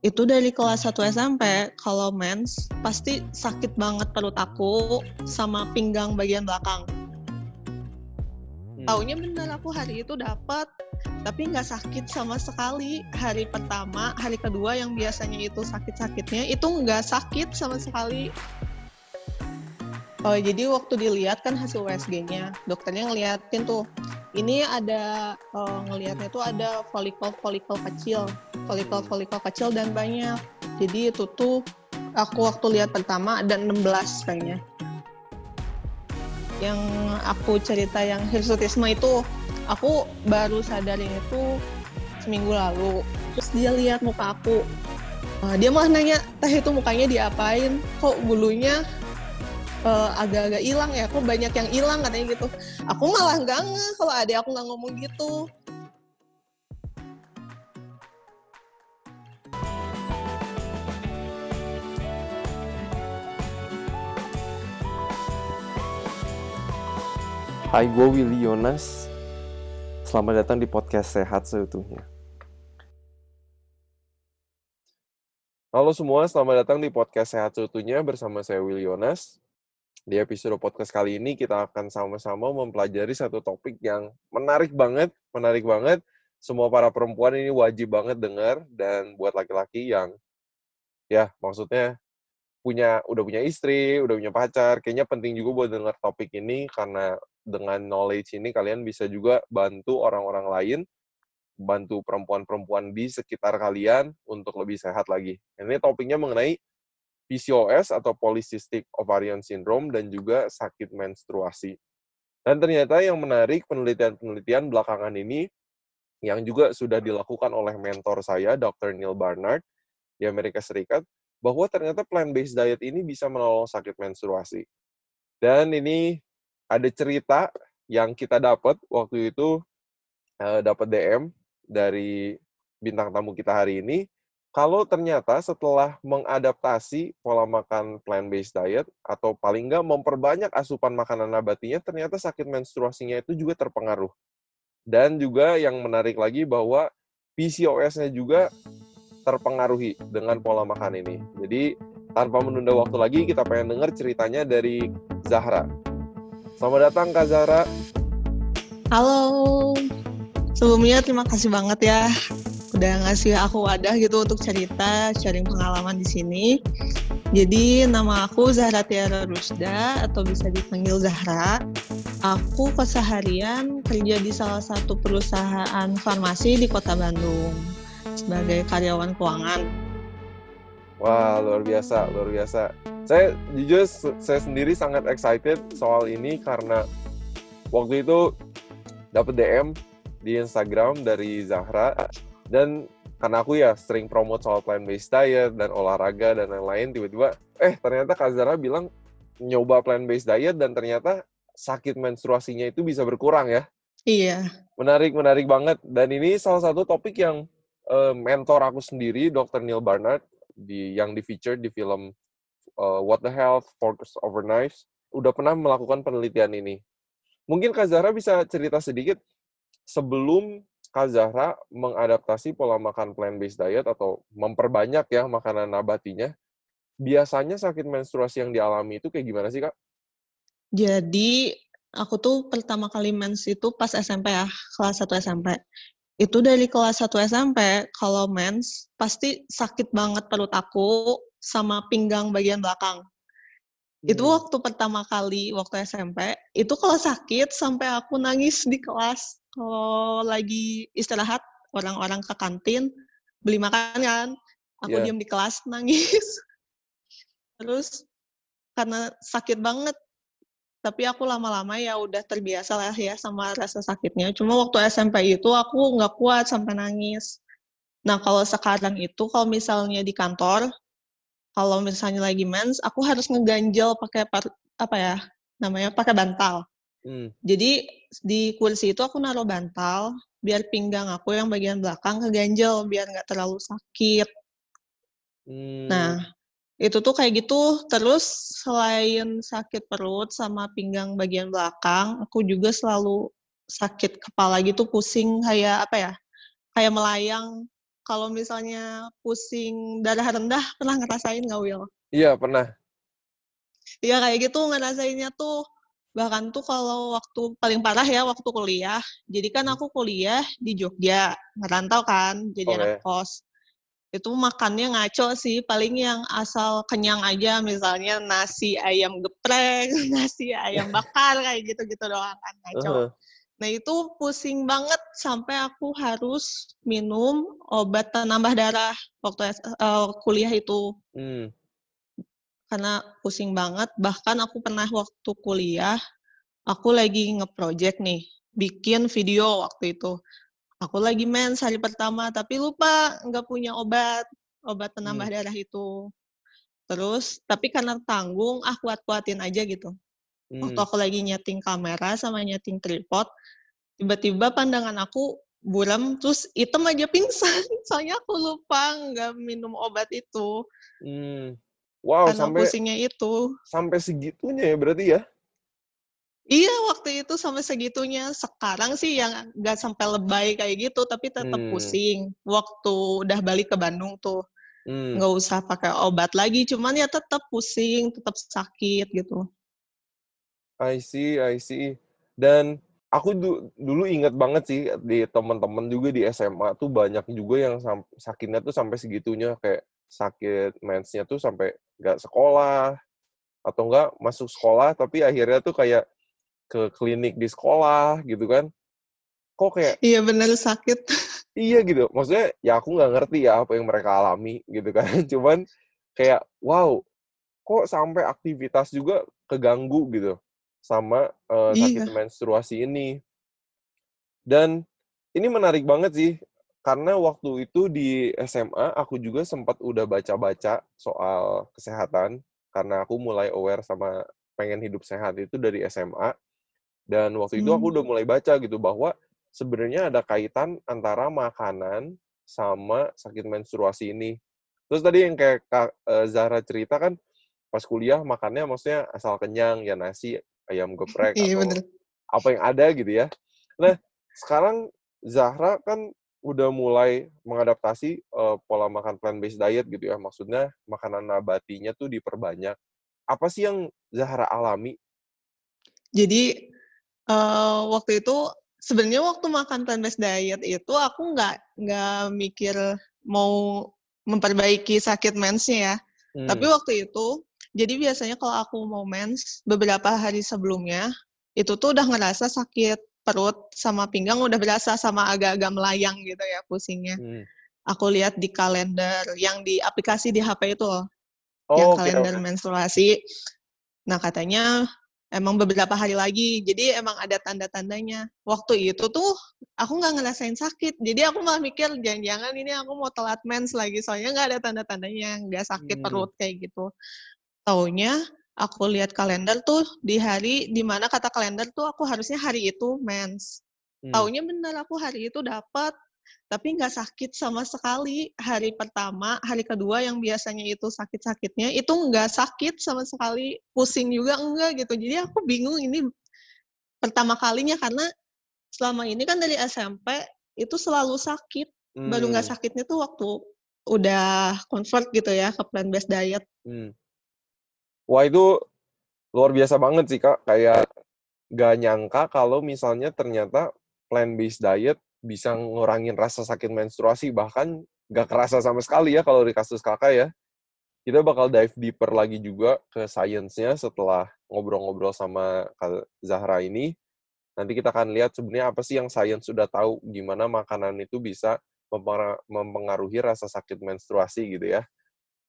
Itu dari kelas 1 SMP, kalau mens pasti sakit banget perut aku sama pinggang bagian belakang. Hmm. Taunya bener aku hari itu dapat, tapi nggak sakit sama sekali. Hari pertama, hari kedua yang biasanya itu sakit-sakitnya, itu nggak sakit sama sekali. Oh, jadi waktu dilihat kan hasil USG-nya, dokternya ngeliatin tuh, ini ada uh, ngelihatnya tuh ada folikel-folikel kecil, folikel-folikel kecil dan banyak. Jadi itu tuh aku waktu lihat pertama ada 16 kayaknya. Yang aku cerita yang hirsutisme itu aku baru sadarin itu seminggu lalu. Terus dia lihat muka aku. Uh, dia malah nanya, teh itu mukanya diapain? Kok bulunya uh, agak-agak hilang ya, kok banyak yang hilang katanya gitu. Aku malah nggak nge kalau ada aku nggak ngomong gitu. Hai, gue Willy Yonas. Selamat datang di podcast Sehat Seutuhnya. Halo semua, selamat datang di podcast Sehat Seutuhnya bersama saya Willy Yonas. Di episode podcast kali ini kita akan sama-sama mempelajari satu topik yang menarik banget, menarik banget. Semua para perempuan ini wajib banget dengar dan buat laki-laki yang ya maksudnya punya udah punya istri, udah punya pacar, kayaknya penting juga buat dengar topik ini karena dengan knowledge ini kalian bisa juga bantu orang-orang lain, bantu perempuan-perempuan di sekitar kalian untuk lebih sehat lagi. Ini topiknya mengenai PCOS atau Polycystic Ovarian Syndrome dan juga sakit menstruasi. Dan ternyata yang menarik penelitian-penelitian belakangan ini yang juga sudah dilakukan oleh mentor saya, Dr. Neil Barnard di Amerika Serikat, bahwa ternyata plant-based diet ini bisa menolong sakit menstruasi. Dan ini ada cerita yang kita dapat waktu itu uh, dapat DM dari bintang tamu kita hari ini kalau ternyata setelah mengadaptasi pola makan plant-based diet atau paling nggak memperbanyak asupan makanan nabatinya, ternyata sakit menstruasinya itu juga terpengaruh. Dan juga yang menarik lagi bahwa PCOS-nya juga terpengaruhi dengan pola makan ini. Jadi tanpa menunda waktu lagi, kita pengen dengar ceritanya dari Zahra. Selamat datang Kak Zahra. Halo. Sebelumnya terima kasih banget ya udah ngasih aku wadah gitu untuk cerita, sharing pengalaman di sini. Jadi nama aku Zahra Tiara Rusda atau bisa dipanggil Zahra. Aku keseharian kerja di salah satu perusahaan farmasi di Kota Bandung sebagai karyawan keuangan. Wah, luar biasa, luar biasa. Saya jujur saya sendiri sangat excited soal ini karena waktu itu dapat DM di Instagram dari Zahra dan karena aku ya sering promote soal plant based diet dan olahraga dan lain-lain tiba-tiba eh ternyata Kak Zahra bilang nyoba plant based diet dan ternyata sakit menstruasinya itu bisa berkurang ya. Iya. Menarik, menarik banget. Dan ini salah satu topik yang uh, mentor aku sendiri, Dr. Neil Barnard, di yang di feature di film uh, What the Health, Focus Over Knives, udah pernah melakukan penelitian ini. Mungkin Kak Zahra bisa cerita sedikit sebelum Kak Zahra mengadaptasi pola makan plant-based diet atau memperbanyak ya makanan nabatinya, biasanya sakit menstruasi yang dialami itu kayak gimana sih Kak? Jadi aku tuh pertama kali mens itu pas SMP ya, kelas 1 SMP. Itu dari kelas 1 SMP, kalau mens pasti sakit banget perut aku sama pinggang bagian belakang. Hmm. Itu waktu pertama kali waktu SMP, itu kalau sakit sampai aku nangis di kelas. Kalau lagi istirahat, orang-orang ke kantin, beli makan kan, aku yeah. diam di kelas nangis. Terus karena sakit banget, tapi aku lama-lama ya udah terbiasa lah ya sama rasa sakitnya. Cuma waktu SMP itu aku nggak kuat sampai nangis. Nah kalau sekarang itu kalau misalnya di kantor, kalau misalnya lagi mens, aku harus ngeganjel pakai apa ya namanya pakai bantal. Hmm. Jadi di kursi itu aku naruh bantal biar pinggang aku yang bagian belakang keganjel biar nggak terlalu sakit. Hmm. Nah itu tuh kayak gitu. Terus selain sakit perut sama pinggang bagian belakang, aku juga selalu sakit kepala gitu, pusing kayak apa ya? Kayak melayang kalau misalnya pusing darah rendah, pernah ngerasain nggak, Will? Iya, pernah. Iya, kayak gitu ngerasainnya tuh. Bahkan tuh kalau waktu paling parah ya, waktu kuliah. Jadi kan Hmm. aku kuliah di Jogja, ngerantau kan, jadi anak kos. Itu makannya ngaco sih, paling yang asal kenyang aja, misalnya nasi ayam geprek, nasi ayam bakar, kayak gitu-gitu doang kan, ngaco. Heeh. Nah itu pusing banget sampai aku harus minum obat penambah darah waktu eee, kuliah itu. Mmm. Karena pusing banget, bahkan aku pernah waktu kuliah, aku lagi nge-project nih, bikin video waktu itu. Aku lagi mens hari pertama, tapi lupa nggak punya obat, obat penambah Mmm. darah itu. Terus tapi karena tanggung, ah kuat-kuatin aja gitu. Waktu Mmm. aku lagi nyeting kamera sama nyeting tripod, tiba-tiba pandangan aku buram, terus item aja pingsan. Soalnya aku lupa nggak minum obat itu. Mmm. Wow, Karena sampai pusingnya itu. sampai segitunya ya berarti ya? Iya, waktu itu sampai segitunya. Sekarang sih yang nggak sampai lebay kayak gitu, tapi tetep Mmm. pusing. Waktu udah balik ke Bandung tuh, Mmm. nggak usah pakai obat lagi, cuman ya tetep pusing, tetep sakit gitu. I see I see. Dan aku du dulu inget banget sih di temen-temen juga di SMA tuh banyak juga yang sakitnya tuh sampai segitunya, kayak sakit mens-nya tuh sampai nggak sekolah, atau enggak masuk sekolah tapi akhirnya tuh kayak ke klinik di sekolah gitu kan. Kok kayak Iya bener, sakit. iya gitu, maksudnya ya aku nggak ngerti ya apa yang mereka alami gitu kan. Cuman kayak, wow, kok sampai aktivitas juga keganggu gitu sama, eee, sakit Iya. menstruasi ini. Dan ini menarik banget sih, karena waktu itu di SMA aku juga sempat udah baca-baca soal kesehatan, karena aku mulai aware sama pengen hidup sehat itu dari SMA. Dan waktu itu aku Mmm. udah mulai baca gitu bahwa sebenarnya ada kaitan antara makanan sama sakit menstruasi ini. Terus tadi yang kayak Kak, eee, Zahra cerita kan pas kuliah makannya maksudnya asal kenyang, ya nasi, ayam geprek, Iya atau bener. apa yang ada gitu ya. Nah, sekarang Zahra kan udah mulai mengadaptasi, eee, pola makan plant-based diet gitu ya, maksudnya makanan nabatinya tuh diperbanyak. Apa sih yang Zahra alami? Jadi, eee, waktu itu sebenarnya waktu makan plant-based diet itu aku nggak nggak mikir mau memperbaiki sakit mens-nya ya. Tapi Mmm. waktu itu, jadi biasanya kalau aku mau mens, beberapa hari sebelumnya, itu tuh udah ngerasa sakit perut sama pinggang udah berasa sama agak-agak melayang gitu ya pusingnya. Mmm. Aku lihat di kalender yang di aplikasi di HP itu loh, yang Oke kalender oke. menstruasi. Nah katanya emang beberapa hari lagi, jadi emang ada tanda-tandanya. Waktu itu tuh aku nggak ngerasain sakit, jadi aku malah mikir jangan-jangan ini aku mau telat mens lagi, soalnya nggak ada tanda-tandanya, nggak sakit Mmm. perut kayak gitu. Taunya aku lihat kalender tuh di hari di mana kata kalender tuh aku harusnya hari itu mens. Mmm. Taunya bener aku hari itu dapet, tapi nggak sakit sama sekali. Hari pertama, hari kedua yang biasanya itu sakit-sakitnya, itu nggak sakit sama sekali, pusing juga enggak gitu. Jadi aku bingung ini pertama kalinya karena selama ini kan dari SMP itu selalu sakit, baru nggak Mmm. sakitnya tuh waktu udah convert gitu ya ke plant-based diet. Mmm. Wah itu luar biasa banget sih Kak, kayak nggak nyangka kalau misalnya ternyata plant-based diet bisa ngurangin rasa sakit menstruasi, bahkan nggak kerasa sama sekali ya kalau di kasus Kakak ya. Kita bakal dive deeper lagi juga ke science-nya setelah ngobrol-ngobrol sama Kak Zahra ini. Nanti kita akan lihat sebenarnya apa sih yang science sudah tahu, gimana makanan itu bisa mempengaruhi rasa sakit menstruasi gitu ya.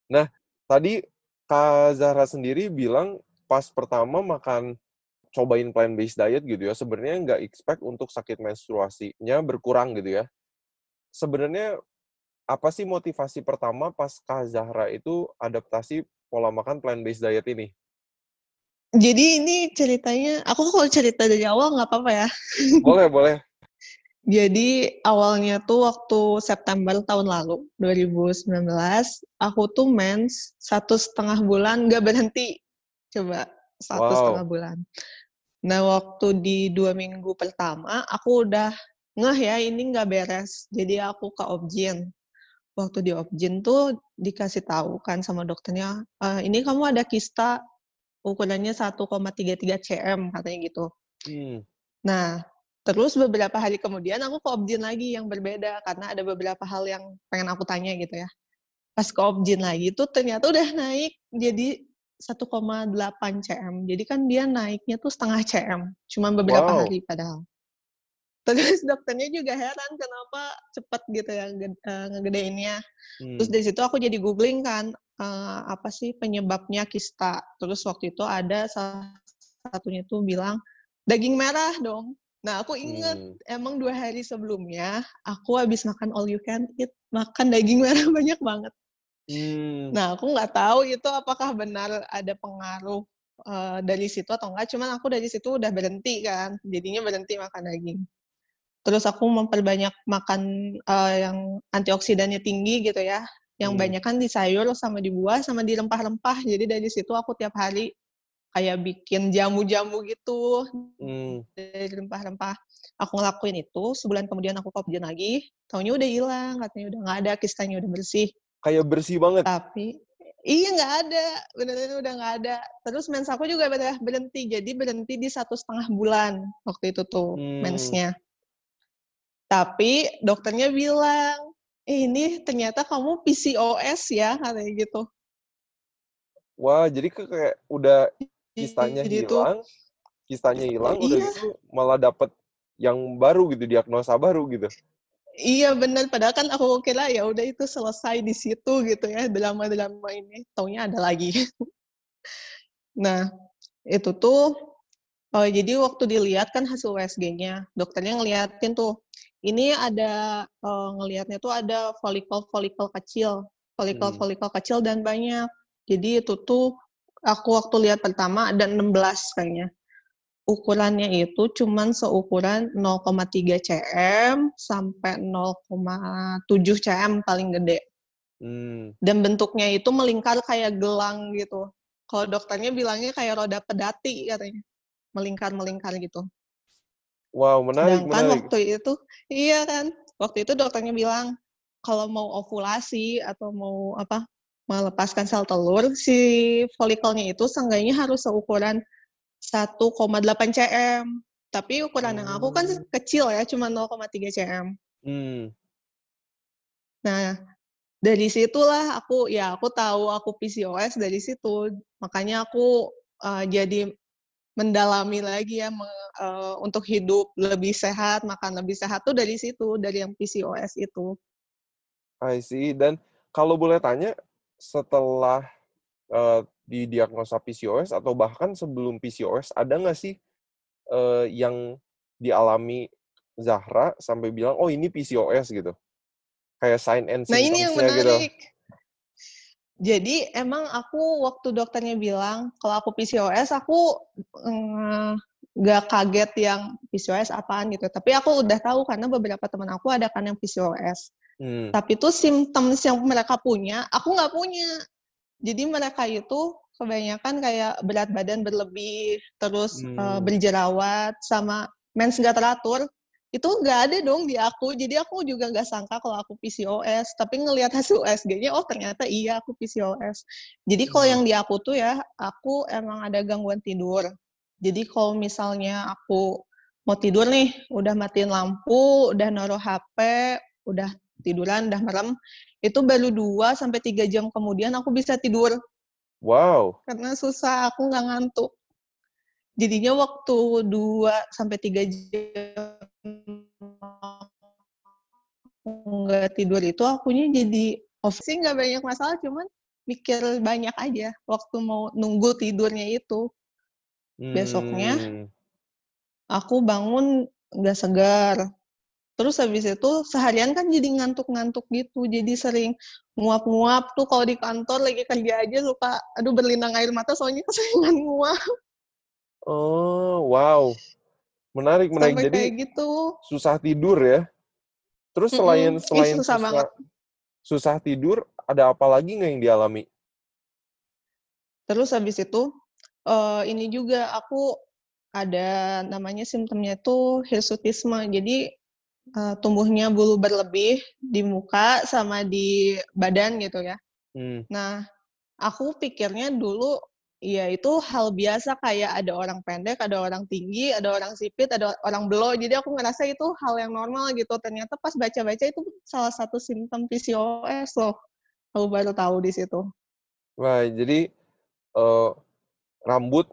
Nah, tadi Kak Zahra sendiri bilang pas pertama makan cobain plant-based diet gitu ya, sebenarnya nggak expect untuk sakit menstruasinya berkurang gitu ya. Sebenarnya apa sih motivasi pertama pas Kak Zahra itu adaptasi pola makan plant-based diet ini? Jadi ini ceritanya aku kalau cerita dari awal nggak apa-apa ya? Boleh boleh. Jadi awalnya tuh waktu September tahun lalu, 2019, aku tuh mens 1,5 bulan nggak berhenti. Coba, 1,5 Wow. bulan. Nah waktu di 2 minggu pertama, aku udah ngeh ya ini nggak beres, jadi aku ke OB-GYN. waktu di Opjin tuh dikasih tahu kan sama dokternya, e, "Ini kamu ada kista ukurannya 1,33 cm," katanya gitu. Hmm. Nah, terus beberapa hari kemudian aku ke Opjin lagi yang berbeda, karena ada beberapa hal yang pengen aku tanya gitu ya. Pas ke Opjin lagi tuh ternyata udah naik jadi 1,8 cm. Jadi kan dia naiknya tuh setengah cm, cuma beberapa Wow. hari padahal. Terus dokternya juga heran kenapa cepet gitu ya eee, ngegedeinnya. Terus Hmm. dari situ aku jadi googling kan, eee, apa sih penyebabnya kista. Terus waktu itu ada salah satunya tuh bilang, daging merah dong. Nah aku inget, Mmm. emang 2 hari sebelumnya aku habis makan all you can eat, makan daging merah banyak banget. Mmm. Nah aku nggak tahu itu apakah benar ada pengaruh, eee, dari situ atau enggak, cuman aku dari situ udah berhenti kan, jadinya berhenti makan daging. Terus aku memperbanyak makan, eee, yang antioksidannya tinggi gitu ya, yang Mmm. banyakan di sayur sama di buah sama di rempah-rempah. Jadi dari situ aku tiap hari kayak bikin jamu-jamu gitu Mmm. dari rempah-rempah. Aku ngelakuin itu, sebulan kemudian aku ke Opjin lagi, taunya udah hilang, katanya udah nggak ada, kistanya udah bersih. Kayak bersih banget? Tapi iya nggak ada, bener-bener udah nggak ada. Terus mens aku juga udah berhenti, jadi berhenti di 1,5 bulan waktu itu tuh Mmm. mensnya. Tapi dokternya bilang, "Ini ternyata kamu PCOS ya," katanya gitu. Wah, jadi kayak udah kistanya Jadi itu hilang kistanya hilang, udah Iya. gitu malah dapet yang baru gitu, diagnosa baru gitu? Iya bener, padahal kan aku kira ya udah itu selesai di situ gitu ya, drama-drama ini, taunya ada lagi. Nah, itu tuh, eee, jadi waktu dilihat kan hasil USG-nya, dokternya ngeliatin tuh, ini ada, eee, ngelihatnya tuh ada folikel-folikel kecil, folikel-folikel kecil dan banyak. Jadi itu tuh aku waktu lihat pertama ada 16 kayaknya. Ukurannya itu cuman seukuran 0,3 cm sampai 0,7 cm paling gede. Mmm. Dan bentuknya itu melingkar kayak gelang gitu. Kalau dokternya bilangnya kayak roda pedati katanya, melingkar-melingkar gitu. Wow, menarik Sedangkan menarik. waktu itu iya kan, waktu itu dokternya bilang, kalau mau ovulasi atau mau apa, melepaskan sel telur, si folikelnya itu seenggaknya harus seukuran 1,8 cm. Tapi ukuran yang aku kan Oh. kecil ya, cuma 0,3 cm. Mmm. Nah, dari situlah aku ya aku tahu aku PCOS dari situ. Makanya aku, eee, jadi mendalami lagi ya, me eee, untuk hidup lebih sehat, makan lebih sehat tuh dari situ, dari yang PCOS itu. I see. Dan kalau boleh tanya, setelah, eee, didiagnosa PCOS atau bahkan sebelum PCOS, ada nggak sih, eee, yang dialami Zahra sampai bilang, "Oh ini PCOS," gitu? Kayak sign and Nah ini yang gitu? menarik. Jadi emang aku waktu dokternya bilang kalau aku PCOS, aku, nggak kaget yang PCOS apaan gitu, tapi aku udah tahu karena beberapa temen aku ada kan yang PCOS. Mmm. Tapi tuh symptoms yang mereka punya, aku nggak punya. Jadi mereka itu kebanyakan kayak berat badan berlebih, terus, eee, Mmm. berjerawat, sama mens nggak teratur, itu nggak ada dong di aku. Jadi aku juga nggak sangka kalau aku PCOS, tapi ngelihat hasil USG-nya, oh ternyata iya aku PCOS. Jadi kalau Mmm. yang di aku tuh ya, aku emang ada gangguan tidur. Jadi kalau misalnya aku mau tidur nih, udah matiin lampu, udah naruh HP, udah tiduran, udah merem, itu baru 2 sampai 3 jam kemudian aku bisa tidur. Wow. Karena susah, aku nggak ngantuk. Jadinya waktu 2 sampai 3 jam nggak tidur itu akunya jadi sih nggak banyak masalah, cuman mikir banyak aja waktu mau nunggu tidurnya itu. Besoknya Mmm. aku bangun nggak segar. Terus habis itu seharian kan jadi ngantuk-ngantuk gitu, jadi sering nguap-nguap tuh kalau di kantor lagi kerja aja suka, aduh berlinang air mata soalnya keseringan nguap. Oh, wow. Menarik menarik. Sampai Jadi, kayak gitu. susah tidur ya? Terus selain Mhm. Ih, selain susah banget. susah susah tidur, ada apa lagi nggak yang dialami? Terus habis itu, eee, ini juga aku ada namanya simptomnya itu hirsutisme. Jadi uh, tumbuhnya bulu berlebih di muka sama di badan gitu ya. Hmm. Nah, aku pikirnya dulu ya itu hal biasa kayak ada orang pendek, ada orang tinggi, ada orang sipit, ada orang belo. Jadi aku ngerasa itu hal yang normal gitu. Ternyata pas baca-baca itu salah satu simptom PCOS loh. Aku baru tahu di situ. Wah, jadi uh, rambut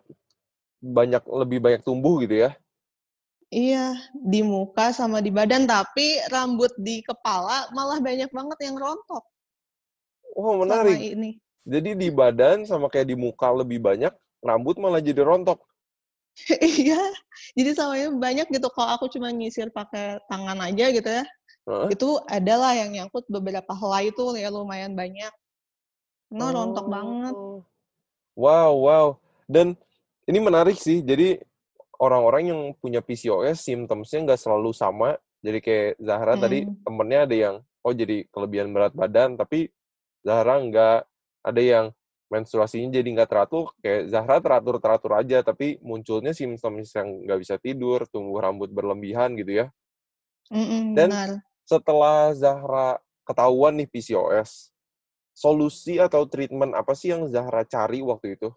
banyak lebih banyak tumbuh gitu ya? Iya, di muka sama di badan, tapi rambut di kepala malah banyak banget yang rontok. Oh, menarik. ini. Jadi di badan sama kayak di muka lebih banyak, rambut malah jadi rontok. iya, jadi samanya banyak gitu. Kalau aku cuma nyisir pakai tangan aja gitu ya, huh? itu adalah yang nyangkut beberapa helai itu ya lumayan banyak. Nah, oh. rontok banget. Wow, wow. Dan ini menarik sih. Jadi orang-orang yang punya PCOS simptomnya nggak selalu sama. Jadi kayak Zahra hmm. tadi temennya ada yang oh jadi kelebihan berat badan, tapi Zahra nggak. Ada yang menstruasinya jadi nggak teratur. Kayak Zahra teratur-teratur aja, tapi munculnya simptom yang nggak bisa tidur, tumbuh rambut berlebihan gitu ya. Mm-mm, Dan benar. setelah Zahra ketahuan nih PCOS, solusi atau treatment apa sih yang Zahra cari waktu itu?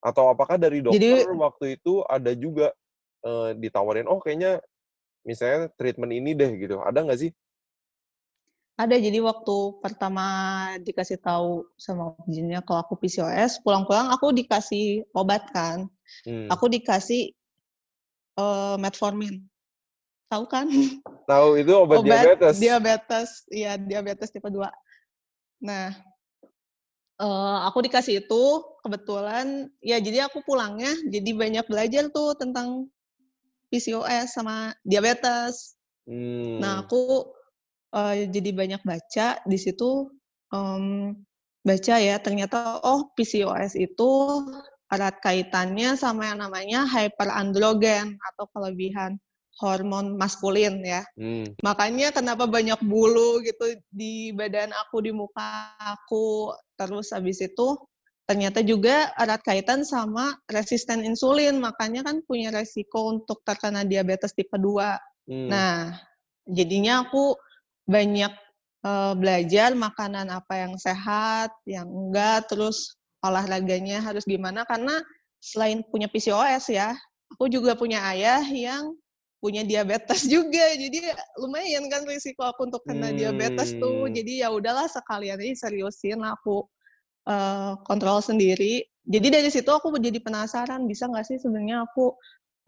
Atau apakah dari dokter Jadi, waktu itu ada juga uh, ditawarin, oh kayaknya misalnya treatment ini deh gitu, ada nggak sih? Ada, jadi waktu pertama dikasih tahu sama jinnya kalau aku PCOS, pulang-pulang aku dikasih obat kan. Hmm. Aku dikasih uh, metformin. Tahu kan? Tahu itu obat, obat diabetes. Diabetes, iya diabetes tipe 2. Nah, uh, aku dikasih itu kebetulan ya jadi aku pulangnya jadi banyak belajar tuh tentang PCOS sama diabetes. Hmm. Nah aku uh, jadi banyak baca di situ um, baca ya ternyata oh PCOS itu erat kaitannya sama yang namanya hyperandrogen atau kelebihan hormon maskulin ya. Hmm. Makanya kenapa banyak bulu gitu di badan aku, di muka aku. Terus habis itu ternyata juga erat kaitan sama resisten insulin. Makanya kan punya resiko untuk terkena diabetes tipe 2. Hmm. Nah, jadinya aku banyak uh, belajar makanan apa yang sehat, yang enggak, terus olahraganya harus gimana karena selain punya PCOS ya, aku juga punya ayah yang punya diabetes juga jadi lumayan kan risiko aku untuk kena hmm. diabetes tuh hmm. jadi ya udahlah sekalian aja seriusin aku uh, kontrol sendiri jadi dari situ aku jadi penasaran bisa nggak sih sebenarnya aku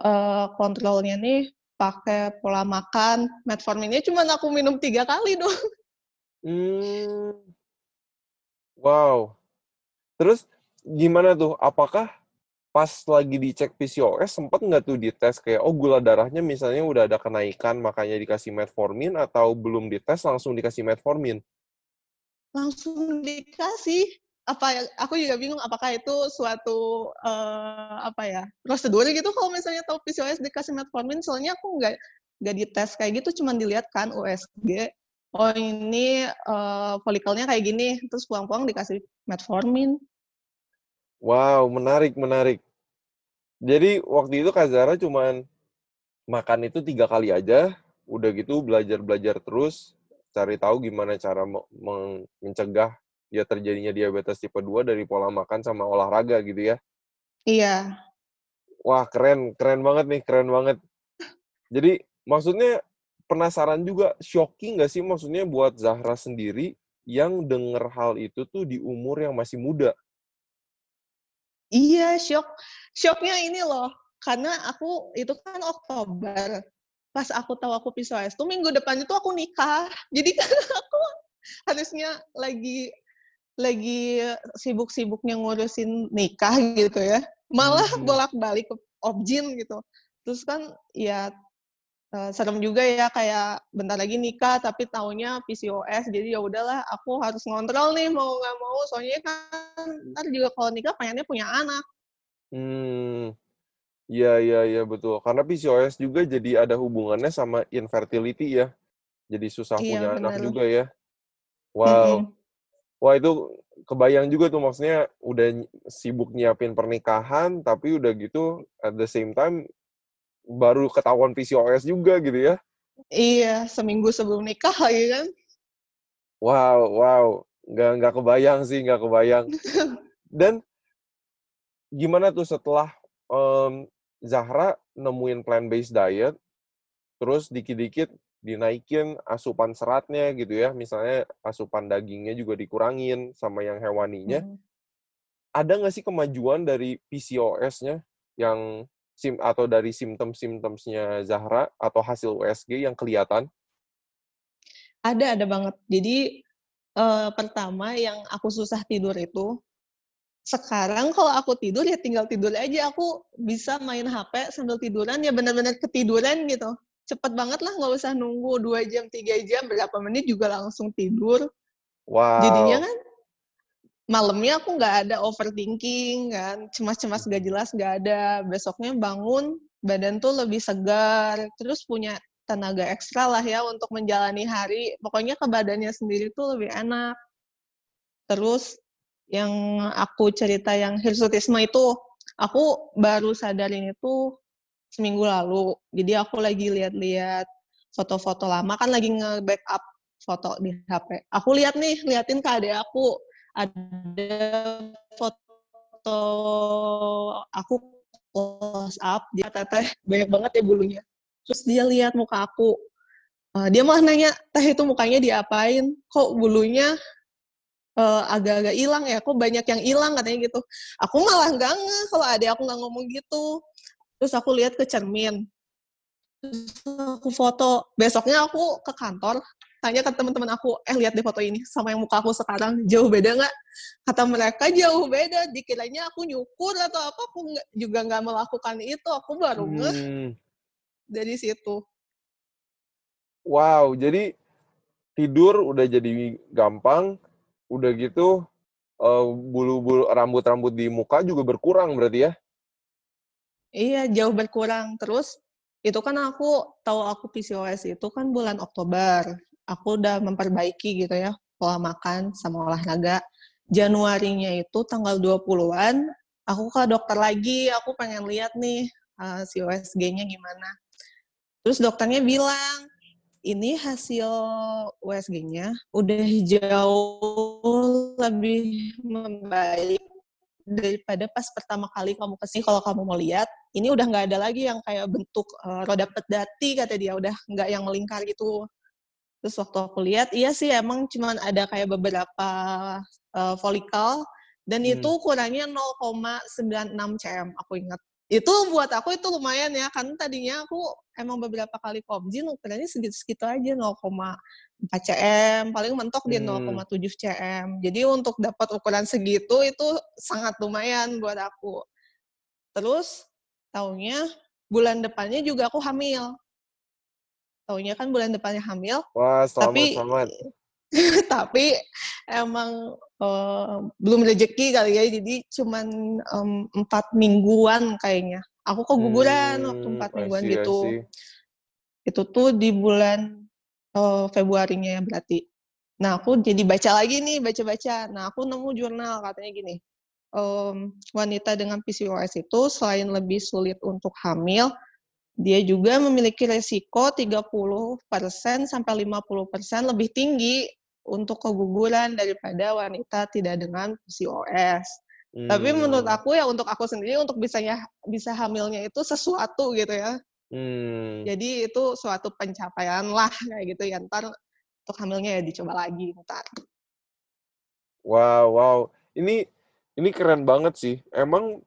uh, kontrolnya nih pakai pola makan metforminnya cuma aku minum tiga kali dong hmm. wow terus gimana tuh apakah pas lagi dicek PCOS sempat nggak tuh dites kayak oh gula darahnya misalnya udah ada kenaikan makanya dikasih metformin atau belum dites langsung dikasih metformin? Langsung dikasih. Apa aku juga bingung apakah itu suatu uh, apa ya prosedur gitu kalau misalnya tahu PCOS dikasih metformin. Soalnya aku nggak nggak dites kayak gitu cuman dilihat kan USG oh ini uh, folikelnya kayak gini terus pulang-pulang dikasih metformin Wow, menarik, menarik. Jadi waktu itu Kak Zara cuman makan itu tiga kali aja, udah gitu belajar-belajar terus, cari tahu gimana cara mencegah ya terjadinya diabetes tipe 2 dari pola makan sama olahraga gitu ya? Iya. Wah keren, keren banget nih, keren banget. Jadi maksudnya penasaran juga, shocking gak sih maksudnya buat Zahra sendiri yang denger hal itu tuh di umur yang masih muda? Iya, shock. Shocknya ini loh, karena aku itu kan Oktober. Pas aku tahu aku PCOS tuh minggu depan itu aku nikah. Jadi kan aku harusnya lagi lagi sibuk-sibuknya ngurusin nikah gitu ya. Malah hmm. bolak-balik ke objin gitu. Terus kan ya uh, serem juga ya kayak bentar lagi nikah tapi taunya PCOS jadi ya udahlah aku harus ngontrol nih mau nggak mau soalnya kan ntar juga kalau nikah pengennya punya anak. Hmm, iya iya iya betul karena PCOS juga jadi ada hubungannya sama infertility ya, jadi susah iya, punya bener. anak juga ya. Wow, mm -hmm. wah itu kebayang juga tuh maksudnya udah sibuk nyiapin pernikahan tapi udah gitu at the same time baru ketahuan PCOS juga gitu ya. Iya, seminggu sebelum nikah lagi kan. Wow, wow. Nggak, nggak kebayang sih, nggak kebayang. Dan gimana tuh setelah um, Zahra nemuin plant-based diet, terus dikit-dikit dinaikin asupan seratnya gitu ya, misalnya asupan dagingnya juga dikurangin sama yang hewaninya. Hmm. Ada nggak sih kemajuan dari PCOS-nya yang sim atau dari simptom-simptomnya Zahra atau hasil USG yang kelihatan? Ada, ada banget. Jadi uh, pertama yang aku susah tidur itu sekarang kalau aku tidur ya tinggal tidur aja aku bisa main HP sambil tiduran ya benar-benar ketiduran gitu cepet banget lah nggak usah nunggu dua jam tiga jam berapa menit juga langsung tidur wow. jadinya kan malamnya aku nggak ada overthinking kan. Cemas-cemas gak jelas nggak ada. Besoknya bangun badan tuh lebih segar. Terus punya tenaga ekstra lah ya untuk menjalani hari. Pokoknya ke badannya sendiri tuh lebih enak. Terus yang aku cerita yang hirsutisme itu aku baru sadarin itu seminggu lalu. Jadi aku lagi lihat-lihat foto-foto lama. Kan lagi nge-backup foto di HP aku lihat nih liatin ke adek aku ada foto aku close up dia teteh banyak banget ya bulunya. Terus dia lihat muka aku. Uh, dia malah nanya teh itu mukanya diapain? Kok bulunya uh, agak-agak hilang ya? Kok banyak yang hilang? Katanya gitu. Aku malah nggak kalau ada aku nggak ngomong gitu. Terus aku lihat ke cermin. Terus aku foto. Besoknya aku ke kantor tanya ke teman-teman aku, eh lihat deh foto ini sama yang muka aku sekarang jauh beda nggak? Kata mereka jauh beda. Dikiranya aku nyukur atau apa, aku gak, juga nggak melakukan itu. Aku baru hmm. ngeh dari situ. Wow, jadi tidur udah jadi gampang, udah gitu uh, bulu-bulu rambut-rambut di muka juga berkurang berarti ya? Iya, jauh berkurang. Terus itu kan aku tahu aku PCOS itu kan bulan Oktober aku udah memperbaiki gitu ya pola makan sama olahraga. Januarinya itu tanggal 20-an, aku ke dokter lagi, aku pengen lihat nih uh, si USG-nya gimana. Terus dokternya bilang, ini hasil USG-nya udah jauh lebih membaik daripada pas pertama kali kamu ke sini kalau kamu mau lihat ini udah nggak ada lagi yang kayak bentuk uh, roda pedati kata dia udah nggak yang melingkar gitu Terus waktu aku lihat, iya sih emang cuma ada kayak beberapa uh, folikel dan hmm. itu kurangnya 0,96 cm aku ingat. Itu buat aku itu lumayan ya, kan tadinya aku emang beberapa kali komjin ukurannya segitu-segitu aja 0,4 cm, paling mentok di hmm. 0,7 cm. Jadi untuk dapat ukuran segitu itu sangat lumayan buat aku. Terus tahunnya bulan depannya juga aku hamil taunya kan bulan depannya hamil. Wah, selamat, tapi, selamat. tapi emang uh, belum rezeki kali ya, jadi cuman empat um, mingguan kayaknya. Aku keguguran hmm, waktu empat mingguan see, gitu. Itu tuh di bulan uh, Februarinya ya berarti. Nah, aku jadi baca lagi nih, baca-baca. Nah, aku nemu jurnal katanya gini. Um, wanita dengan PCOS itu selain lebih sulit untuk hamil, dia juga memiliki resiko 30% sampai 50% lebih tinggi untuk keguguran daripada wanita tidak dengan PCOS. Hmm. Tapi menurut aku ya untuk aku sendiri untuk bisanya bisa hamilnya itu sesuatu gitu ya. Hmm. Jadi itu suatu pencapaian lah kayak gitu ya. Ntar untuk hamilnya ya dicoba lagi ntar. Wow, wow. Ini ini keren banget sih. Emang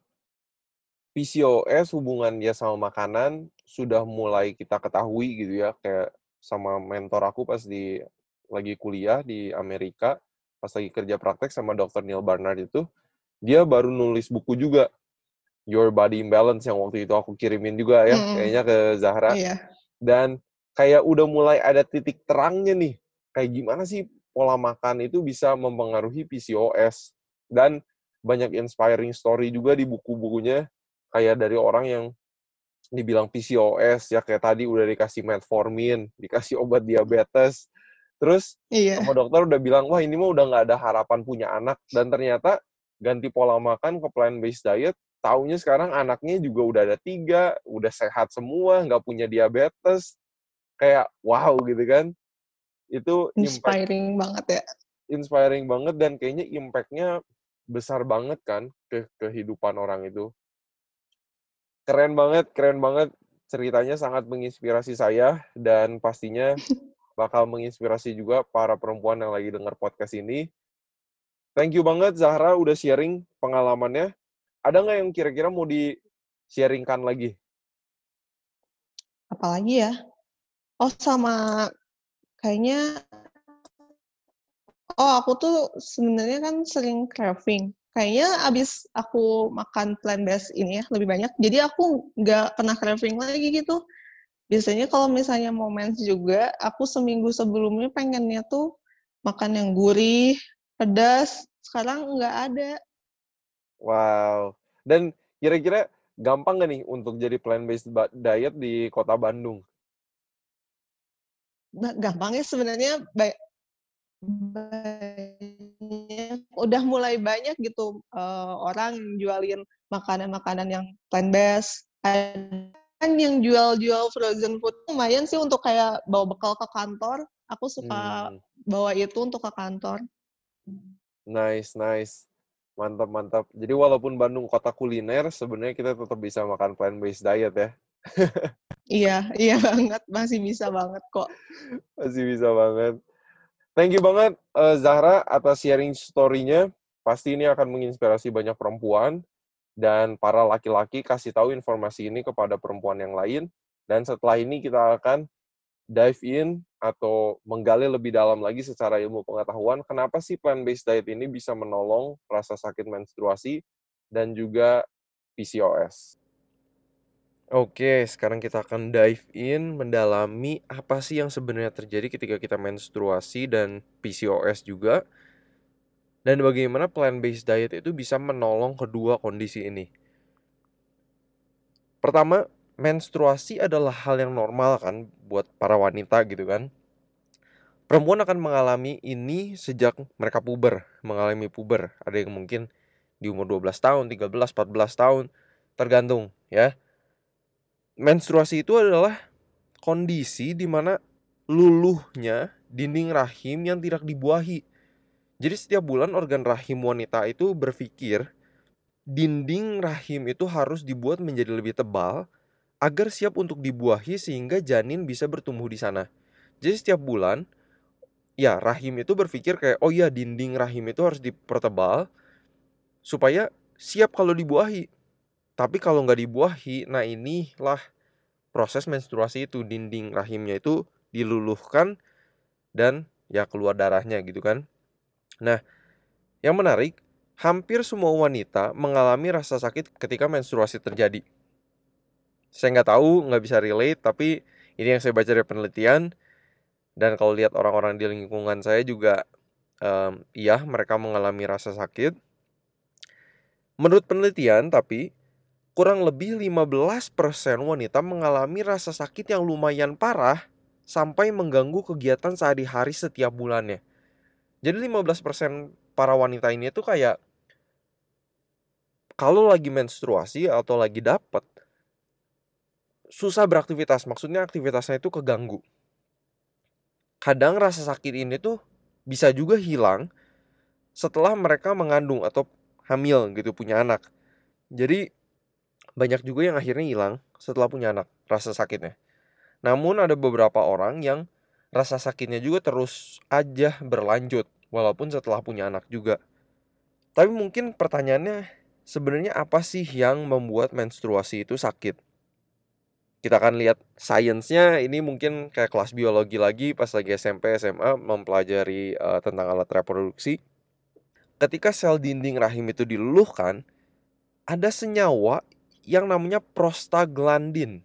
PCOS hubungan dia sama makanan sudah mulai kita ketahui gitu ya kayak sama mentor aku pas di lagi kuliah di Amerika pas lagi kerja praktek sama dokter Neil Barnard itu dia baru nulis buku juga Your Body Imbalance yang waktu itu aku kirimin juga ya hmm. kayaknya ke Zahra iya. dan kayak udah mulai ada titik terangnya nih kayak gimana sih pola makan itu bisa mempengaruhi PCOS dan banyak inspiring story juga di buku-bukunya kayak dari orang yang dibilang PCOS ya kayak tadi udah dikasih metformin, dikasih obat diabetes, terus iya. sama dokter udah bilang wah ini mah udah nggak ada harapan punya anak dan ternyata ganti pola makan ke plant based diet, taunya sekarang anaknya juga udah ada tiga, udah sehat semua, nggak punya diabetes, kayak wow gitu kan. Itu inspiring impact, banget ya. Inspiring banget dan kayaknya impact-nya besar banget kan ke kehidupan orang itu. Keren banget, keren banget. Ceritanya sangat menginspirasi saya dan pastinya bakal menginspirasi juga para perempuan yang lagi dengar podcast ini. Thank you banget Zahra udah sharing pengalamannya. Ada nggak yang kira-kira mau di-sharingkan lagi? Apalagi ya? Oh sama kayaknya oh aku tuh sebenarnya kan sering craving. Kayaknya abis aku makan plant based ini ya lebih banyak, jadi aku nggak pernah craving lagi gitu. Biasanya kalau misalnya mau mens juga, aku seminggu sebelumnya pengennya tuh makan yang gurih, pedas, sekarang nggak ada. Wow. Dan kira-kira gampang nggak nih untuk jadi plant-based diet di kota Bandung? Gampang ya sebenarnya udah mulai banyak gitu uh, orang jualin makanan-makanan yang plant-based. Kan yang jual-jual frozen food lumayan sih untuk kayak bawa bekal ke kantor. Aku suka hmm. bawa itu untuk ke kantor. Nice, nice. Mantap, mantap. Jadi walaupun Bandung kota kuliner, sebenarnya kita tetap bisa makan plant-based diet ya. iya, iya banget. Masih bisa banget kok. Masih bisa banget. Thank you banget uh, Zahra atas sharing story-nya. Pasti ini akan menginspirasi banyak perempuan dan para laki-laki kasih tahu informasi ini kepada perempuan yang lain. Dan setelah ini kita akan dive in atau menggali lebih dalam lagi secara ilmu pengetahuan kenapa sih plant-based diet ini bisa menolong rasa sakit menstruasi dan juga PCOS. Oke, sekarang kita akan dive in mendalami apa sih yang sebenarnya terjadi ketika kita menstruasi dan PCOS juga. Dan bagaimana plant-based diet itu bisa menolong kedua kondisi ini. Pertama, menstruasi adalah hal yang normal kan buat para wanita gitu kan. Perempuan akan mengalami ini sejak mereka puber, mengalami puber. Ada yang mungkin di umur 12 tahun, 13, 14 tahun, tergantung ya. Menstruasi itu adalah kondisi di mana luluhnya dinding rahim yang tidak dibuahi. Jadi setiap bulan organ rahim wanita itu berpikir dinding rahim itu harus dibuat menjadi lebih tebal agar siap untuk dibuahi sehingga janin bisa bertumbuh di sana. Jadi setiap bulan ya rahim itu berpikir kayak oh ya dinding rahim itu harus dipertebal supaya siap kalau dibuahi. Tapi kalau nggak dibuahi, nah inilah proses menstruasi itu dinding rahimnya itu diluluhkan dan ya keluar darahnya gitu kan. Nah, yang menarik, hampir semua wanita mengalami rasa sakit ketika menstruasi terjadi. Saya nggak tahu nggak bisa relate tapi ini yang saya baca dari penelitian. Dan kalau lihat orang-orang di lingkungan saya juga um, iya mereka mengalami rasa sakit. Menurut penelitian tapi kurang lebih 15% wanita mengalami rasa sakit yang lumayan parah sampai mengganggu kegiatan sehari-hari setiap bulannya. Jadi 15% para wanita ini tuh kayak kalau lagi menstruasi atau lagi dapet susah beraktivitas, maksudnya aktivitasnya itu keganggu. Kadang rasa sakit ini tuh bisa juga hilang setelah mereka mengandung atau hamil gitu punya anak. Jadi banyak juga yang akhirnya hilang setelah punya anak rasa sakitnya. Namun ada beberapa orang yang rasa sakitnya juga terus aja berlanjut walaupun setelah punya anak juga. Tapi mungkin pertanyaannya sebenarnya apa sih yang membuat menstruasi itu sakit? kita akan lihat sainsnya ini mungkin kayak kelas biologi lagi pas lagi SMP SMA mempelajari uh, tentang alat reproduksi ketika sel dinding rahim itu diluluhkan ada senyawa yang namanya prostaglandin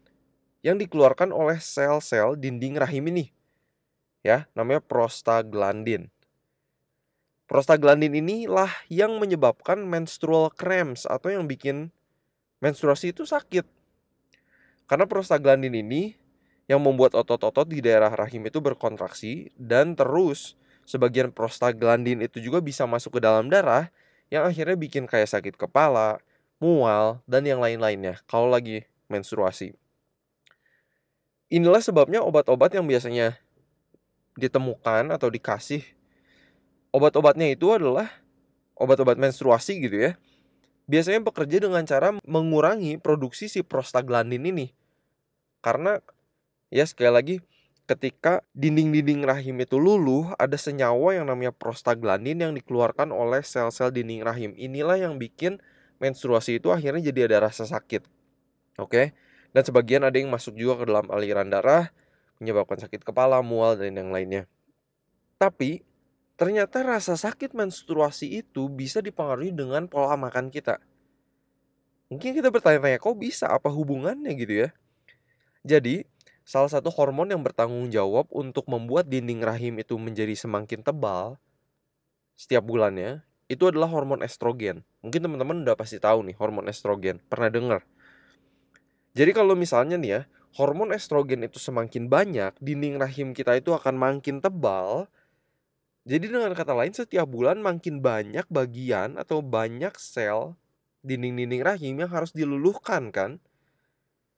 yang dikeluarkan oleh sel-sel dinding rahim ini ya namanya prostaglandin. Prostaglandin inilah yang menyebabkan menstrual cramps atau yang bikin menstruasi itu sakit. Karena prostaglandin ini yang membuat otot-otot di daerah rahim itu berkontraksi dan terus sebagian prostaglandin itu juga bisa masuk ke dalam darah yang akhirnya bikin kayak sakit kepala, mual, dan yang lain-lainnya kalau lagi menstruasi. inilah sebabnya obat-obat yang biasanya ditemukan atau dikasih obat-obatnya itu adalah obat-obat menstruasi gitu ya. Biasanya bekerja dengan cara mengurangi produksi si prostaglandin ini. Karena ya sekali lagi ketika dinding-dinding rahim itu luluh, ada senyawa yang namanya prostaglandin yang dikeluarkan oleh sel-sel dinding rahim. Inilah yang bikin menstruasi itu akhirnya jadi ada rasa sakit. Oke. Dan sebagian ada yang masuk juga ke dalam aliran darah, menyebabkan sakit kepala, mual dan yang lainnya. Tapi ternyata rasa sakit menstruasi itu bisa dipengaruhi dengan pola makan kita. Mungkin kita bertanya-tanya, kok bisa? Apa hubungannya gitu ya? Jadi, salah satu hormon yang bertanggung jawab untuk membuat dinding rahim itu menjadi semakin tebal setiap bulannya itu adalah hormon estrogen. Mungkin teman-teman udah pasti tahu nih hormon estrogen, pernah dengar. Jadi kalau misalnya nih ya, hormon estrogen itu semakin banyak, dinding rahim kita itu akan makin tebal. Jadi dengan kata lain setiap bulan makin banyak bagian atau banyak sel dinding-dinding rahim yang harus diluluhkan kan.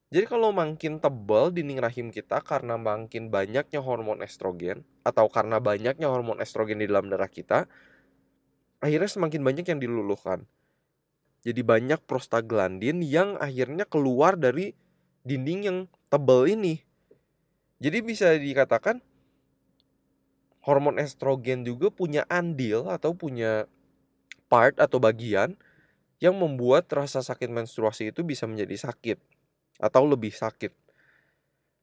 Jadi kalau makin tebal dinding rahim kita karena makin banyaknya hormon estrogen atau karena banyaknya hormon estrogen di dalam darah kita, akhirnya semakin banyak yang diluluhkan. Jadi banyak prostaglandin yang akhirnya keluar dari dinding yang tebal ini. Jadi bisa dikatakan hormon estrogen juga punya andil atau punya part atau bagian yang membuat rasa sakit menstruasi itu bisa menjadi sakit atau lebih sakit.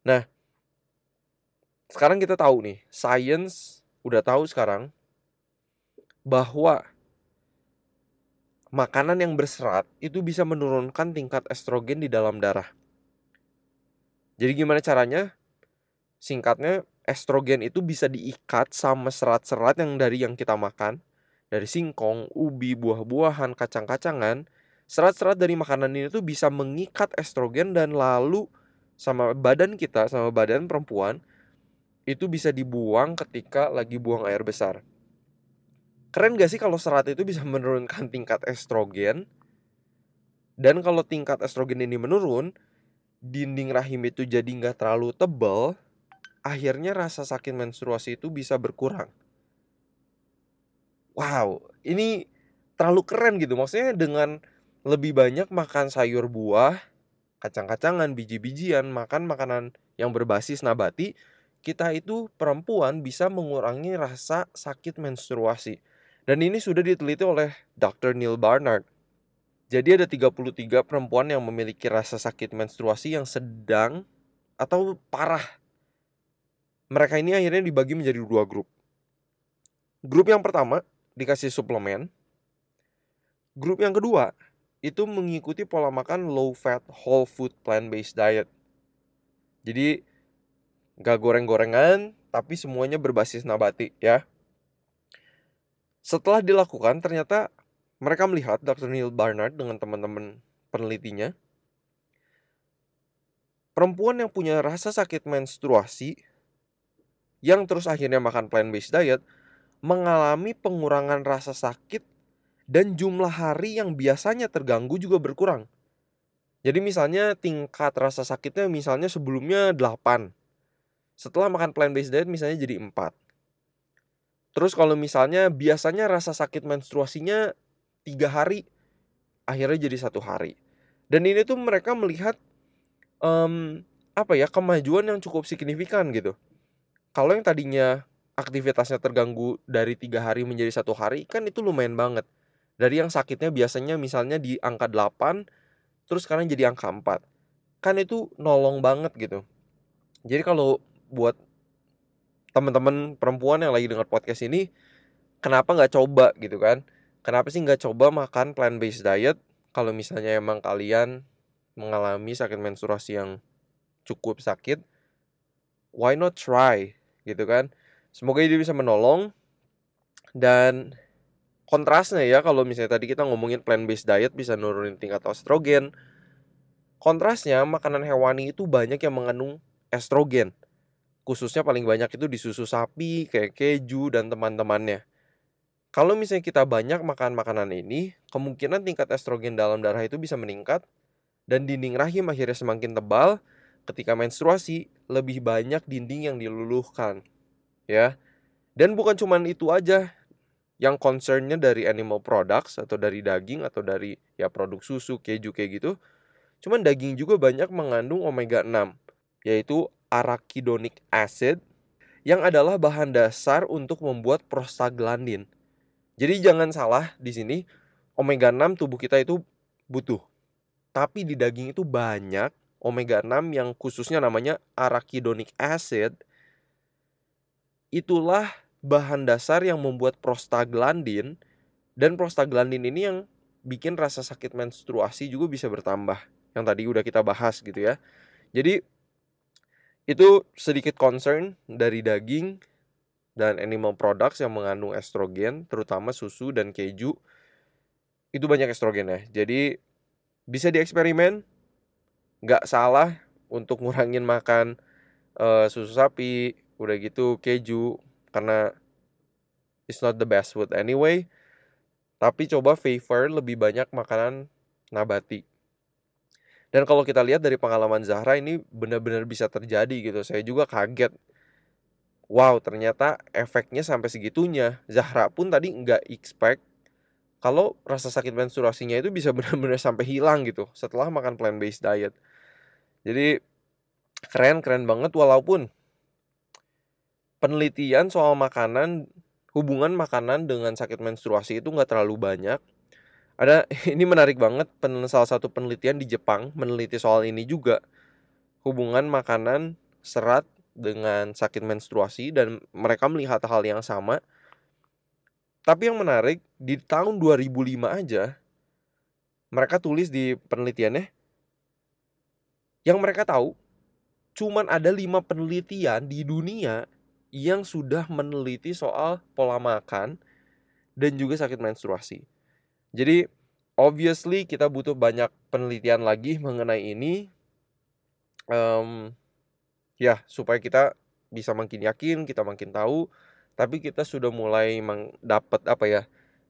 Nah, sekarang kita tahu nih, science udah tahu sekarang bahwa makanan yang berserat itu bisa menurunkan tingkat estrogen di dalam darah. Jadi gimana caranya? Singkatnya, estrogen itu bisa diikat sama serat-serat yang dari yang kita makan, dari singkong, ubi, buah-buahan, kacang-kacangan, serat-serat dari makanan ini tuh bisa mengikat estrogen dan lalu sama badan kita sama badan perempuan itu bisa dibuang ketika lagi buang air besar. Keren gak sih kalau serat itu bisa menurunkan tingkat estrogen? Dan kalau tingkat estrogen ini menurun, dinding rahim itu jadi nggak terlalu tebal, akhirnya rasa sakit menstruasi itu bisa berkurang. Wow, ini terlalu keren gitu. Maksudnya dengan lebih banyak makan sayur buah, kacang-kacangan, biji-bijian, makan makanan yang berbasis nabati, kita itu perempuan bisa mengurangi rasa sakit menstruasi. Dan ini sudah diteliti oleh Dr. Neil Barnard. Jadi ada 33 perempuan yang memiliki rasa sakit menstruasi yang sedang atau parah. Mereka ini akhirnya dibagi menjadi dua grup. Grup yang pertama dikasih suplemen. Grup yang kedua itu mengikuti pola makan low fat whole food plant based diet. Jadi gak goreng-gorengan tapi semuanya berbasis nabati ya. Setelah dilakukan ternyata mereka melihat Dr. Neil Barnard dengan teman-teman penelitinya perempuan yang punya rasa sakit menstruasi yang terus akhirnya makan plant based diet mengalami pengurangan rasa sakit dan jumlah hari yang biasanya terganggu juga berkurang. Jadi misalnya tingkat rasa sakitnya misalnya sebelumnya 8. Setelah makan plant-based diet misalnya jadi 4. Terus kalau misalnya biasanya rasa sakit menstruasinya 3 hari, akhirnya jadi satu hari. Dan ini tuh mereka melihat um, apa ya kemajuan yang cukup signifikan gitu. Kalau yang tadinya aktivitasnya terganggu dari tiga hari menjadi satu hari kan itu lumayan banget dari yang sakitnya biasanya misalnya di angka 8 terus sekarang jadi angka 4 kan itu nolong banget gitu jadi kalau buat teman-teman perempuan yang lagi dengar podcast ini kenapa nggak coba gitu kan? Kenapa sih nggak coba makan plant based diet kalau misalnya emang kalian mengalami sakit menstruasi yang cukup sakit? Why not try? Gitu kan? Semoga ini bisa menolong. Dan kontrasnya ya kalau misalnya tadi kita ngomongin plant based diet bisa nurunin tingkat estrogen kontrasnya makanan hewani itu banyak yang mengandung estrogen khususnya paling banyak itu di susu sapi kayak keju dan teman-temannya. Kalau misalnya kita banyak makan makanan ini kemungkinan tingkat estrogen dalam darah itu bisa meningkat dan dinding rahim akhirnya semakin tebal ketika menstruasi lebih banyak dinding yang diluluhkan ya. Dan bukan cuma itu aja yang concernnya dari animal products atau dari daging atau dari ya produk susu keju kayak gitu cuman daging juga banyak mengandung omega 6 yaitu arachidonic acid yang adalah bahan dasar untuk membuat prostaglandin. Jadi jangan salah di sini omega 6 tubuh kita itu butuh. Tapi di daging itu banyak omega 6 yang khususnya namanya arachidonic acid. Itulah bahan dasar yang membuat prostaglandin dan prostaglandin ini yang bikin rasa sakit menstruasi juga bisa bertambah. Yang tadi udah kita bahas gitu ya. Jadi itu sedikit concern dari daging dan animal products yang mengandung estrogen, terutama susu dan keju. Itu banyak estrogen ya. Jadi bisa dieksperimen, nggak salah untuk ngurangin makan uh, susu sapi, udah gitu keju, karena it's not the best food anyway. Tapi coba favor lebih banyak makanan nabati. Dan kalau kita lihat dari pengalaman Zahra ini benar-benar bisa terjadi gitu. Saya juga kaget. Wow, ternyata efeknya sampai segitunya. Zahra pun tadi nggak expect kalau rasa sakit menstruasinya itu bisa benar-benar sampai hilang gitu setelah makan plant based diet. Jadi keren keren banget walaupun penelitian soal makanan hubungan makanan dengan sakit menstruasi itu nggak terlalu banyak ada ini menarik banget salah satu penelitian di Jepang meneliti soal ini juga hubungan makanan serat dengan sakit menstruasi dan mereka melihat hal yang sama. Tapi yang menarik di tahun 2005 aja mereka tulis di penelitiannya yang mereka tahu cuman ada lima penelitian di dunia yang sudah meneliti soal pola makan dan juga sakit menstruasi. Jadi obviously kita butuh banyak penelitian lagi mengenai ini. Um, ya supaya kita bisa makin yakin, kita makin tahu. Tapi kita sudah mulai dapat apa ya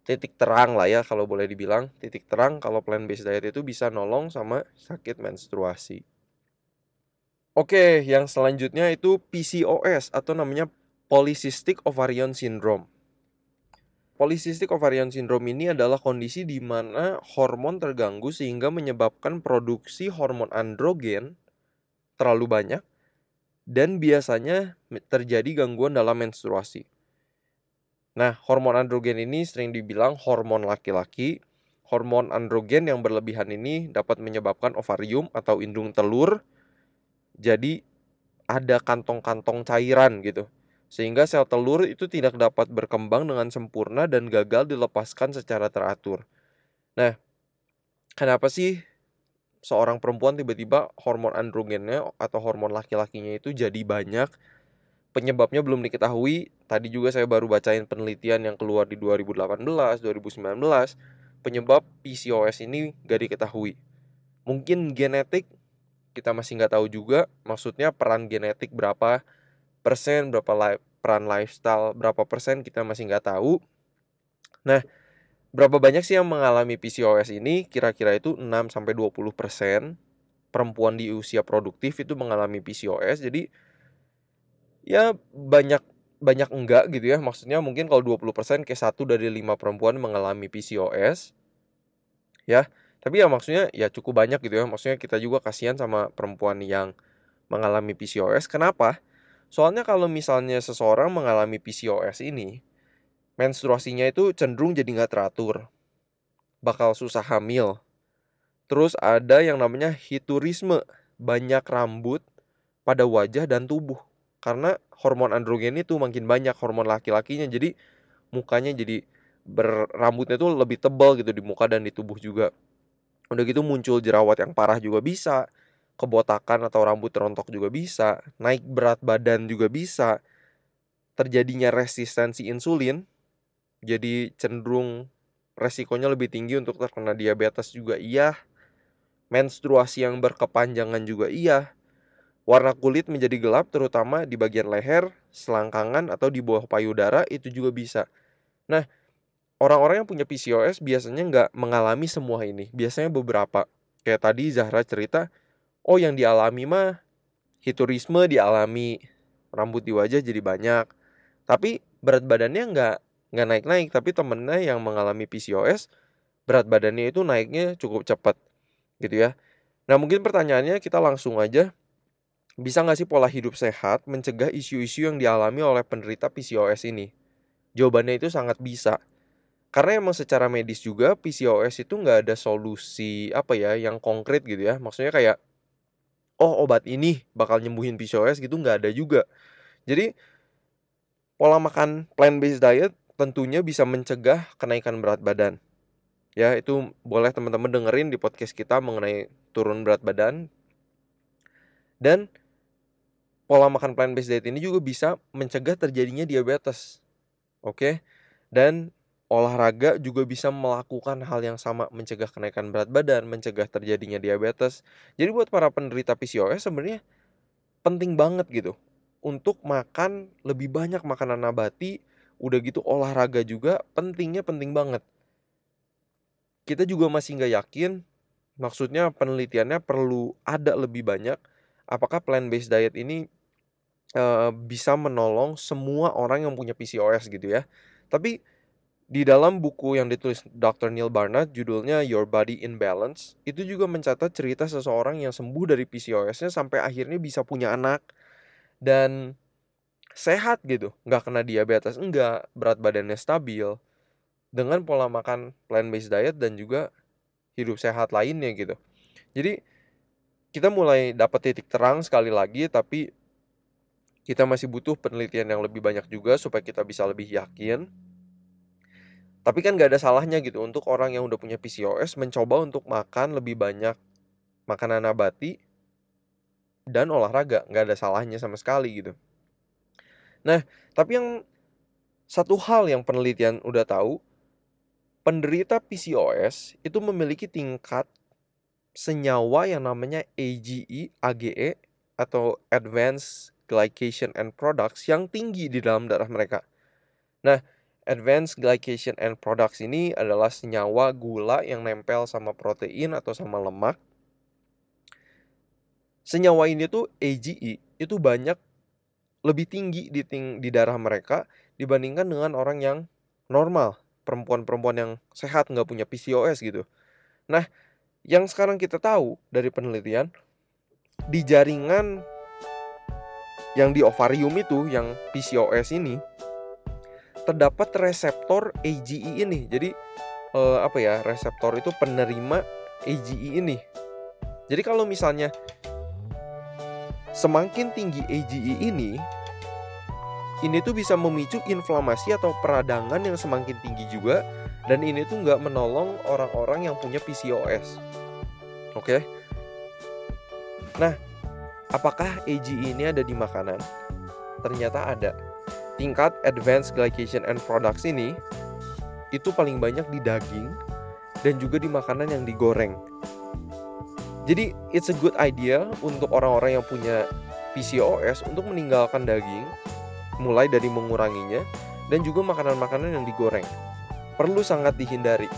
titik terang lah ya kalau boleh dibilang titik terang kalau plan based diet itu bisa nolong sama sakit menstruasi. Oke, yang selanjutnya itu PCOS atau namanya Polycystic Ovarian Syndrome. Polycystic ovarian syndrome ini adalah kondisi di mana hormon terganggu sehingga menyebabkan produksi hormon androgen terlalu banyak dan biasanya terjadi gangguan dalam menstruasi. Nah, hormon androgen ini sering dibilang hormon laki-laki. Hormon androgen yang berlebihan ini dapat menyebabkan ovarium atau indung telur jadi ada kantong-kantong cairan gitu sehingga sel telur itu tidak dapat berkembang dengan sempurna dan gagal dilepaskan secara teratur. Nah, kenapa sih seorang perempuan tiba-tiba hormon androgennya atau hormon laki-lakinya itu jadi banyak? Penyebabnya belum diketahui. Tadi juga saya baru bacain penelitian yang keluar di 2018, 2019. Penyebab PCOS ini gak diketahui. Mungkin genetik kita masih nggak tahu juga. Maksudnya peran genetik berapa persen, berapa li peran lifestyle, berapa persen kita masih nggak tahu. Nah, berapa banyak sih yang mengalami PCOS ini? Kira-kira itu 6 sampai 20 persen perempuan di usia produktif itu mengalami PCOS. Jadi ya banyak banyak enggak gitu ya. Maksudnya mungkin kalau 20% kayak satu dari lima perempuan mengalami PCOS. Ya, tapi ya maksudnya ya cukup banyak gitu ya. Maksudnya kita juga kasihan sama perempuan yang mengalami PCOS. Kenapa? Soalnya kalau misalnya seseorang mengalami PCOS ini, menstruasinya itu cenderung jadi nggak teratur, bakal susah hamil. Terus ada yang namanya hiturisme, banyak rambut pada wajah dan tubuh. Karena hormon androgen itu makin banyak hormon laki-lakinya, jadi mukanya jadi berambutnya tuh lebih tebal gitu di muka dan di tubuh juga. Udah gitu muncul jerawat yang parah juga bisa kebotakan atau rambut rontok juga bisa, naik berat badan juga bisa, terjadinya resistensi insulin, jadi cenderung resikonya lebih tinggi untuk terkena diabetes juga iya, menstruasi yang berkepanjangan juga iya, warna kulit menjadi gelap terutama di bagian leher, selangkangan atau di bawah payudara itu juga bisa. Nah, orang-orang yang punya PCOS biasanya nggak mengalami semua ini, biasanya beberapa. Kayak tadi Zahra cerita, oh yang dialami mah hiturisme dialami, rambut di wajah jadi banyak. Tapi berat badannya nggak nggak naik-naik, tapi temennya yang mengalami PCOS berat badannya itu naiknya cukup cepat gitu ya. Nah mungkin pertanyaannya kita langsung aja bisa nggak sih pola hidup sehat mencegah isu-isu yang dialami oleh penderita PCOS ini? Jawabannya itu sangat bisa. Karena emang secara medis juga PCOS itu nggak ada solusi apa ya yang konkret gitu ya. Maksudnya kayak oh obat ini bakal nyembuhin PCOS gitu nggak ada juga. Jadi pola makan plant based diet tentunya bisa mencegah kenaikan berat badan. Ya, itu boleh teman-teman dengerin di podcast kita mengenai turun berat badan. Dan pola makan plant based diet ini juga bisa mencegah terjadinya diabetes. Oke. Dan olahraga juga bisa melakukan hal yang sama mencegah kenaikan berat badan, mencegah terjadinya diabetes. Jadi buat para penderita PCOS sebenarnya penting banget gitu untuk makan lebih banyak makanan nabati, udah gitu olahraga juga pentingnya penting banget. Kita juga masih nggak yakin, maksudnya penelitiannya perlu ada lebih banyak. Apakah plant based diet ini uh, bisa menolong semua orang yang punya PCOS gitu ya? Tapi di dalam buku yang ditulis Dr. Neil Barnard judulnya Your Body in Balance itu juga mencatat cerita seseorang yang sembuh dari PCOS-nya sampai akhirnya bisa punya anak dan sehat gitu nggak kena diabetes enggak berat badannya stabil dengan pola makan plant based diet dan juga hidup sehat lainnya gitu jadi kita mulai dapat titik terang sekali lagi tapi kita masih butuh penelitian yang lebih banyak juga supaya kita bisa lebih yakin tapi kan gak ada salahnya gitu untuk orang yang udah punya PCOS mencoba untuk makan lebih banyak makanan nabati dan olahraga. Gak ada salahnya sama sekali gitu. Nah, tapi yang satu hal yang penelitian udah tahu, penderita PCOS itu memiliki tingkat senyawa yang namanya AGE, AGE atau Advanced Glycation and Products yang tinggi di dalam darah mereka. Nah, Advanced Glycation and Products ini adalah senyawa gula yang nempel sama protein atau sama lemak. Senyawa ini tuh AGE itu banyak lebih tinggi di, ting di darah mereka dibandingkan dengan orang yang normal, perempuan-perempuan yang sehat nggak punya PCOS gitu. Nah, yang sekarang kita tahu dari penelitian di jaringan yang di ovarium itu yang PCOS ini terdapat reseptor AGE ini. Jadi uh, apa ya? Reseptor itu penerima AGE ini. Jadi kalau misalnya semakin tinggi AGE ini, ini tuh bisa memicu inflamasi atau peradangan yang semakin tinggi juga dan ini tuh nggak menolong orang-orang yang punya PCOS. Oke? Okay? Nah, apakah AGE ini ada di makanan? Ternyata ada tingkat advanced glycation and products ini itu paling banyak di daging dan juga di makanan yang digoreng. Jadi it's a good idea untuk orang-orang yang punya PCOS untuk meninggalkan daging mulai dari menguranginya dan juga makanan-makanan yang digoreng. Perlu sangat dihindari.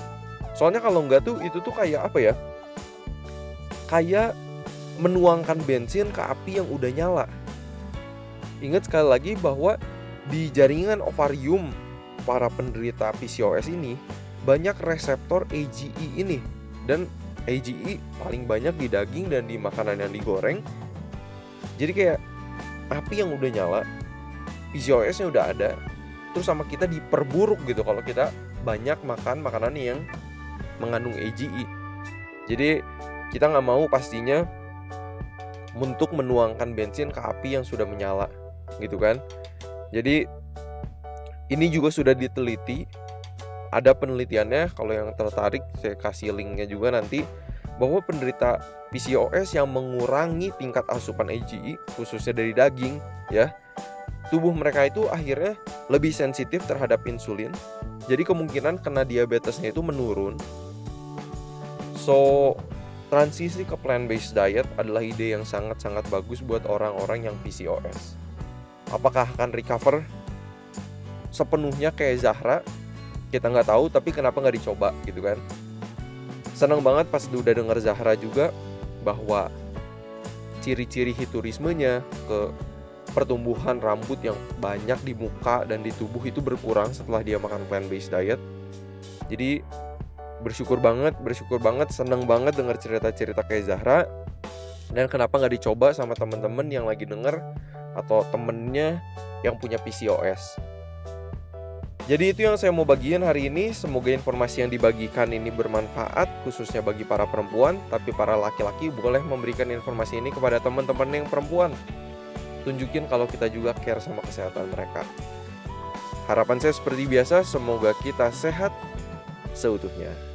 Soalnya kalau enggak tuh itu tuh kayak apa ya? Kayak menuangkan bensin ke api yang udah nyala. Ingat sekali lagi bahwa di jaringan ovarium para penderita PCOS ini banyak reseptor AGE ini dan AGE paling banyak di daging dan di makanan yang digoreng. Jadi kayak api yang udah nyala, PCOS-nya udah ada, terus sama kita diperburuk gitu kalau kita banyak makan makanan yang mengandung AGE. Jadi kita nggak mau pastinya untuk menuangkan bensin ke api yang sudah menyala, gitu kan? Jadi ini juga sudah diteliti. Ada penelitiannya kalau yang tertarik saya kasih linknya juga nanti bahwa penderita PCOS yang mengurangi tingkat asupan AGE khususnya dari daging ya tubuh mereka itu akhirnya lebih sensitif terhadap insulin. Jadi kemungkinan kena diabetesnya itu menurun. So transisi ke plant based diet adalah ide yang sangat-sangat bagus buat orang-orang yang PCOS apakah akan recover sepenuhnya kayak Zahra kita nggak tahu tapi kenapa nggak dicoba gitu kan seneng banget pas udah denger Zahra juga bahwa ciri-ciri hiturismenya, ke pertumbuhan rambut yang banyak di muka dan di tubuh itu berkurang setelah dia makan plant based diet. Jadi bersyukur banget, bersyukur banget, seneng banget dengar cerita-cerita kayak Zahra. Dan kenapa nggak dicoba sama temen-temen yang lagi denger atau temennya yang punya PCOS. Jadi itu yang saya mau bagiin hari ini. Semoga informasi yang dibagikan ini bermanfaat khususnya bagi para perempuan, tapi para laki-laki boleh memberikan informasi ini kepada teman-teman yang perempuan. Tunjukin kalau kita juga care sama kesehatan mereka. Harapan saya seperti biasa, semoga kita sehat seutuhnya.